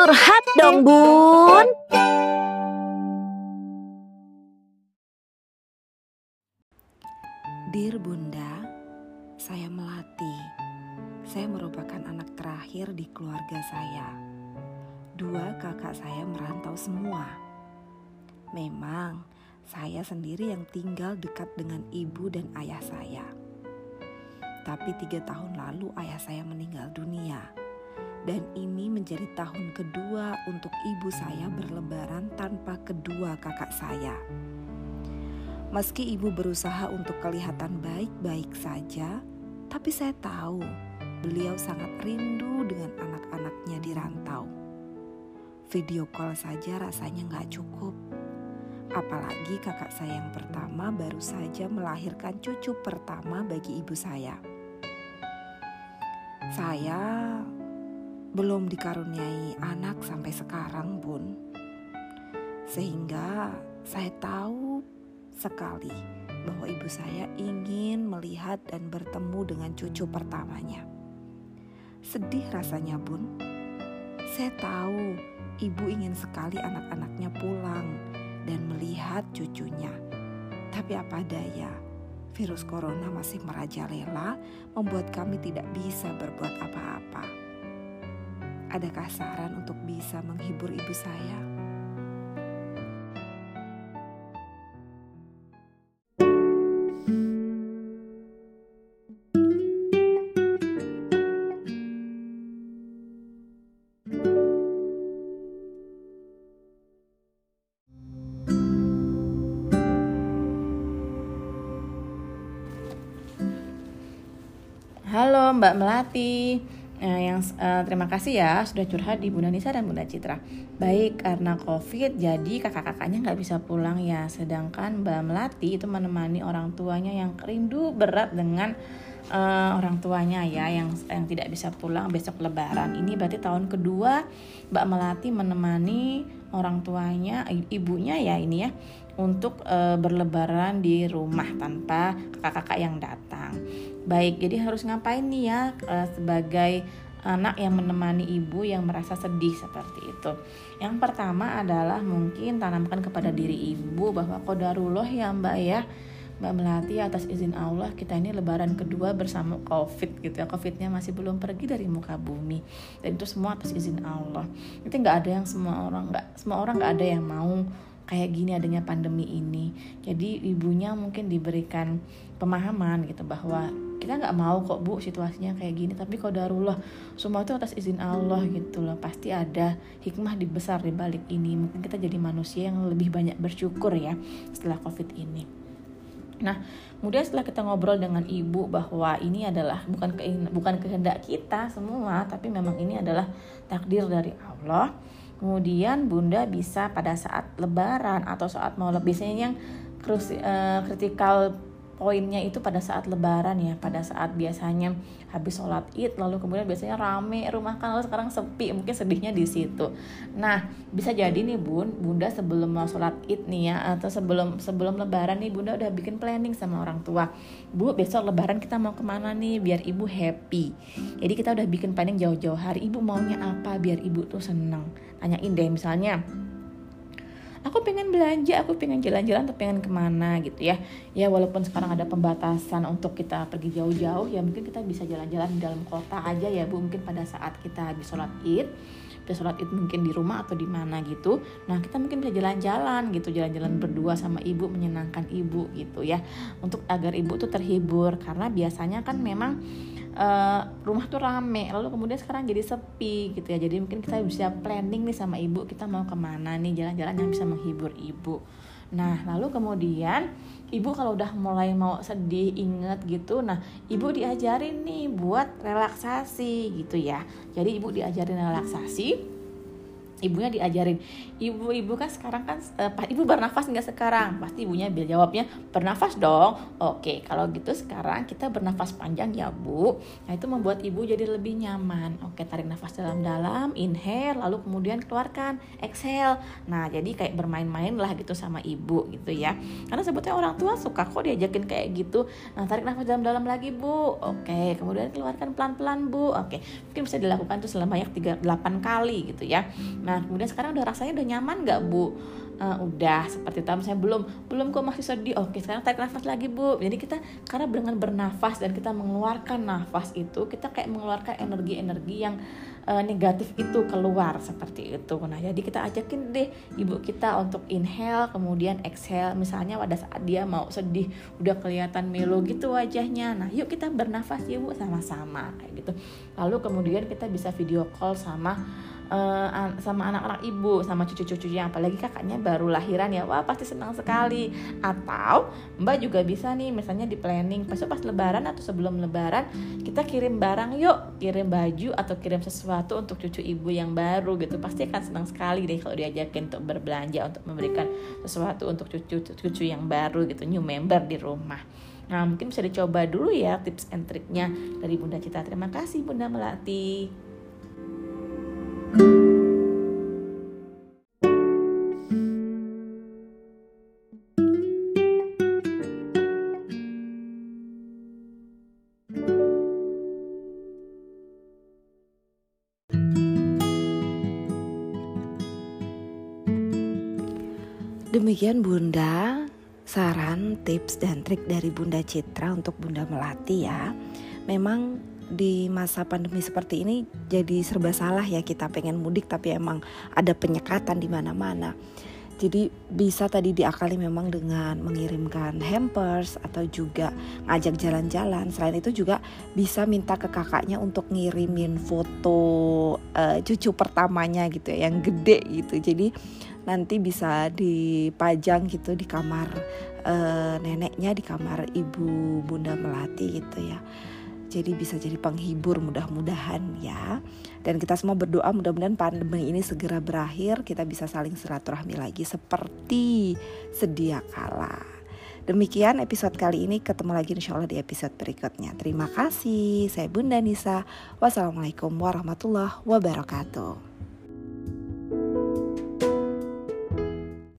Curhat dong bun Dear Bunda, saya Melati. Saya merupakan anak terakhir di keluarga saya. Dua kakak saya merantau semua. Memang saya sendiri yang tinggal dekat dengan ibu dan ayah saya. Tapi tiga tahun lalu ayah saya meninggal dunia. Dan ini menjadi tahun kedua untuk ibu saya berlebaran tanpa kedua kakak saya. Meski ibu berusaha untuk kelihatan baik-baik saja, tapi saya tahu beliau sangat rindu dengan anak-anaknya di rantau. Video call saja rasanya nggak cukup. Apalagi kakak saya yang pertama baru saja melahirkan cucu pertama bagi ibu saya. Saya belum dikaruniai anak sampai sekarang, Bun. Sehingga saya tahu sekali bahwa ibu saya ingin melihat dan bertemu dengan cucu pertamanya. Sedih rasanya, Bun. Saya tahu ibu ingin sekali anak-anaknya pulang dan melihat cucunya. Tapi apa daya, virus corona masih merajalela membuat kami tidak bisa berbuat apa-apa. Adakah saran untuk bisa menghibur ibu saya? Halo Mbak Melati, nah, yang uh, terima kasih ya sudah curhat di Bunda Nisa dan Bunda Citra. Baik karena COVID jadi kakak-kakaknya nggak bisa pulang ya, sedangkan Mbak Melati itu menemani orang tuanya yang rindu berat dengan uh, orang tuanya ya yang yang tidak bisa pulang besok Lebaran. Ini berarti tahun kedua Mbak Melati menemani orang tuanya, ibunya ya ini ya untuk uh, berlebaran di rumah tanpa kakak-kakak yang datang. Baik, jadi harus ngapain nih ya uh, sebagai anak yang menemani ibu yang merasa sedih seperti itu. Yang pertama adalah mungkin tanamkan kepada diri ibu bahwa kodarullah ya Mbak ya. Mbak Melati atas izin Allah kita ini lebaran kedua bersama Covid gitu ya. Covidnya masih belum pergi dari muka bumi dan itu semua atas izin Allah. Itu nggak ada yang semua orang nggak semua orang nggak ada yang mau kayak gini adanya pandemi ini. Jadi ibunya mungkin diberikan pemahaman gitu bahwa kita nggak mau kok bu situasinya kayak gini tapi kalau darullah semua itu atas izin Allah gitu loh pasti ada hikmah di besar di balik ini mungkin kita jadi manusia yang lebih banyak bersyukur ya setelah covid ini nah kemudian setelah kita ngobrol dengan ibu bahwa ini adalah bukan ke, bukan kehendak kita semua tapi memang ini adalah takdir dari Allah kemudian bunda bisa pada saat lebaran atau saat mau lebih biasanya yang kritikal uh, poinnya itu pada saat lebaran ya pada saat biasanya habis sholat id lalu kemudian biasanya rame rumah kan lalu sekarang sepi mungkin sedihnya di situ. Nah bisa jadi nih bun bunda sebelum mau sholat id nih ya atau sebelum sebelum lebaran nih bunda udah bikin planning sama orang tua. Bu besok lebaran kita mau ke mana nih biar ibu happy. Jadi kita udah bikin planning jauh-jauh hari ibu maunya apa biar ibu tuh seneng? Tanyain deh misalnya aku pengen belanja aku pengen jalan-jalan atau pengen ke mana gitu ya. Ya walaupun sekarang ada pembatasan untuk kita pergi jauh-jauh ya mungkin kita bisa jalan-jalan di dalam kota aja ya bu. Mungkin pada saat kita habis sholat id bisa sholat id mungkin di rumah atau di mana gitu. Nah kita mungkin bisa jalan-jalan gitu jalan-jalan berdua sama ibu menyenangkan ibu gitu ya. Untuk agar ibu tuh terhibur karena biasanya kan memang uh, rumah tuh rame lalu kemudian sekarang jadi sepi gitu ya. Jadi mungkin kita bisa planning nih sama ibu kita mau ke mana nih jalan-jalan yang bisa menghibur ibu. Nah lalu kemudian ibu kalau udah mulai mau sedih inget gitu nah ibu diajarin nih buat relaksasi gitu ya. Jadi ibu diajarin relaksasi ibunya diajarin. Ibu-ibu kan sekarang kan uh, ibu bernafas nggak sekarang? Pasti ibunya bil jawabnya bernafas dong. Oke kalau gitu sekarang kita bernafas panjang ya bu. Nah itu membuat ibu jadi lebih nyaman. Oke tarik nafas dalam-dalam inhale lalu kemudian keluarkan. Exhale. Nah jadi kayak bermain-main lah gitu sama ibu gitu ya. Karena sebetulnya orang tua suka kok diajakin kayak gitu. Nah tarik nafas dalam-dalam lagi bu. Oke kemudian keluarkan pelan-pelan bu. Oke mungkin bisa dilakukan tuh selama yang 38 kali gitu ya kemudian sekarang udah rasanya udah nyaman nggak bu? Uh, udah seperti itu. Misalnya belum belum kok masih sedih. Oke sekarang tarik nafas lagi bu. Jadi kita karena dengan bernafas dan kita mengeluarkan nafas itu kita kayak mengeluarkan energi-energi yang uh, negatif itu keluar seperti itu. Nah jadi kita ajakin deh ibu kita untuk inhale kemudian exhale. Misalnya pada saat dia mau sedih udah kelihatan melo gitu wajahnya. Nah yuk kita bernafas ya bu sama-sama kayak gitu. Lalu kemudian kita bisa video call sama uh, sama anak-anak ibu sama cucu-cucunya. Apalagi kakaknya baru lahiran ya. Wah pasti senang sekali. Atau mbak juga bisa nih misalnya di planning. Pas pas lebaran atau sebelum lebaran kita kirim barang yuk. Kirim baju atau kirim sesuatu untuk cucu ibu yang baru gitu. Pasti akan senang sekali deh kalau diajakin untuk berbelanja untuk memberikan sesuatu untuk cucu-cucu yang baru gitu. New member di rumah. Nah mungkin bisa dicoba dulu ya tips and triknya dari Bunda Cita. Terima kasih Bunda Melati. Demikian Bunda, saran, tips dan trik dari Bunda Citra untuk Bunda Melati ya. Memang di masa pandemi seperti ini jadi serba salah ya kita pengen mudik tapi emang ada penyekatan di mana-mana. Jadi bisa tadi diakali memang dengan mengirimkan hampers atau juga ngajak jalan-jalan. Selain itu juga bisa minta ke kakaknya untuk ngirimin foto uh, cucu pertamanya gitu ya, yang gede gitu. Jadi nanti bisa dipajang gitu di kamar uh, neneknya, di kamar ibu Bunda Melati gitu ya. Jadi bisa jadi penghibur mudah-mudahan ya. Dan kita semua berdoa mudah-mudahan pandemi ini segera berakhir kita bisa saling silaturahmi lagi seperti sedia kala. Demikian episode kali ini ketemu lagi insya Allah di episode berikutnya. Terima kasih saya Bunda Nisa. Wassalamualaikum warahmatullahi wabarakatuh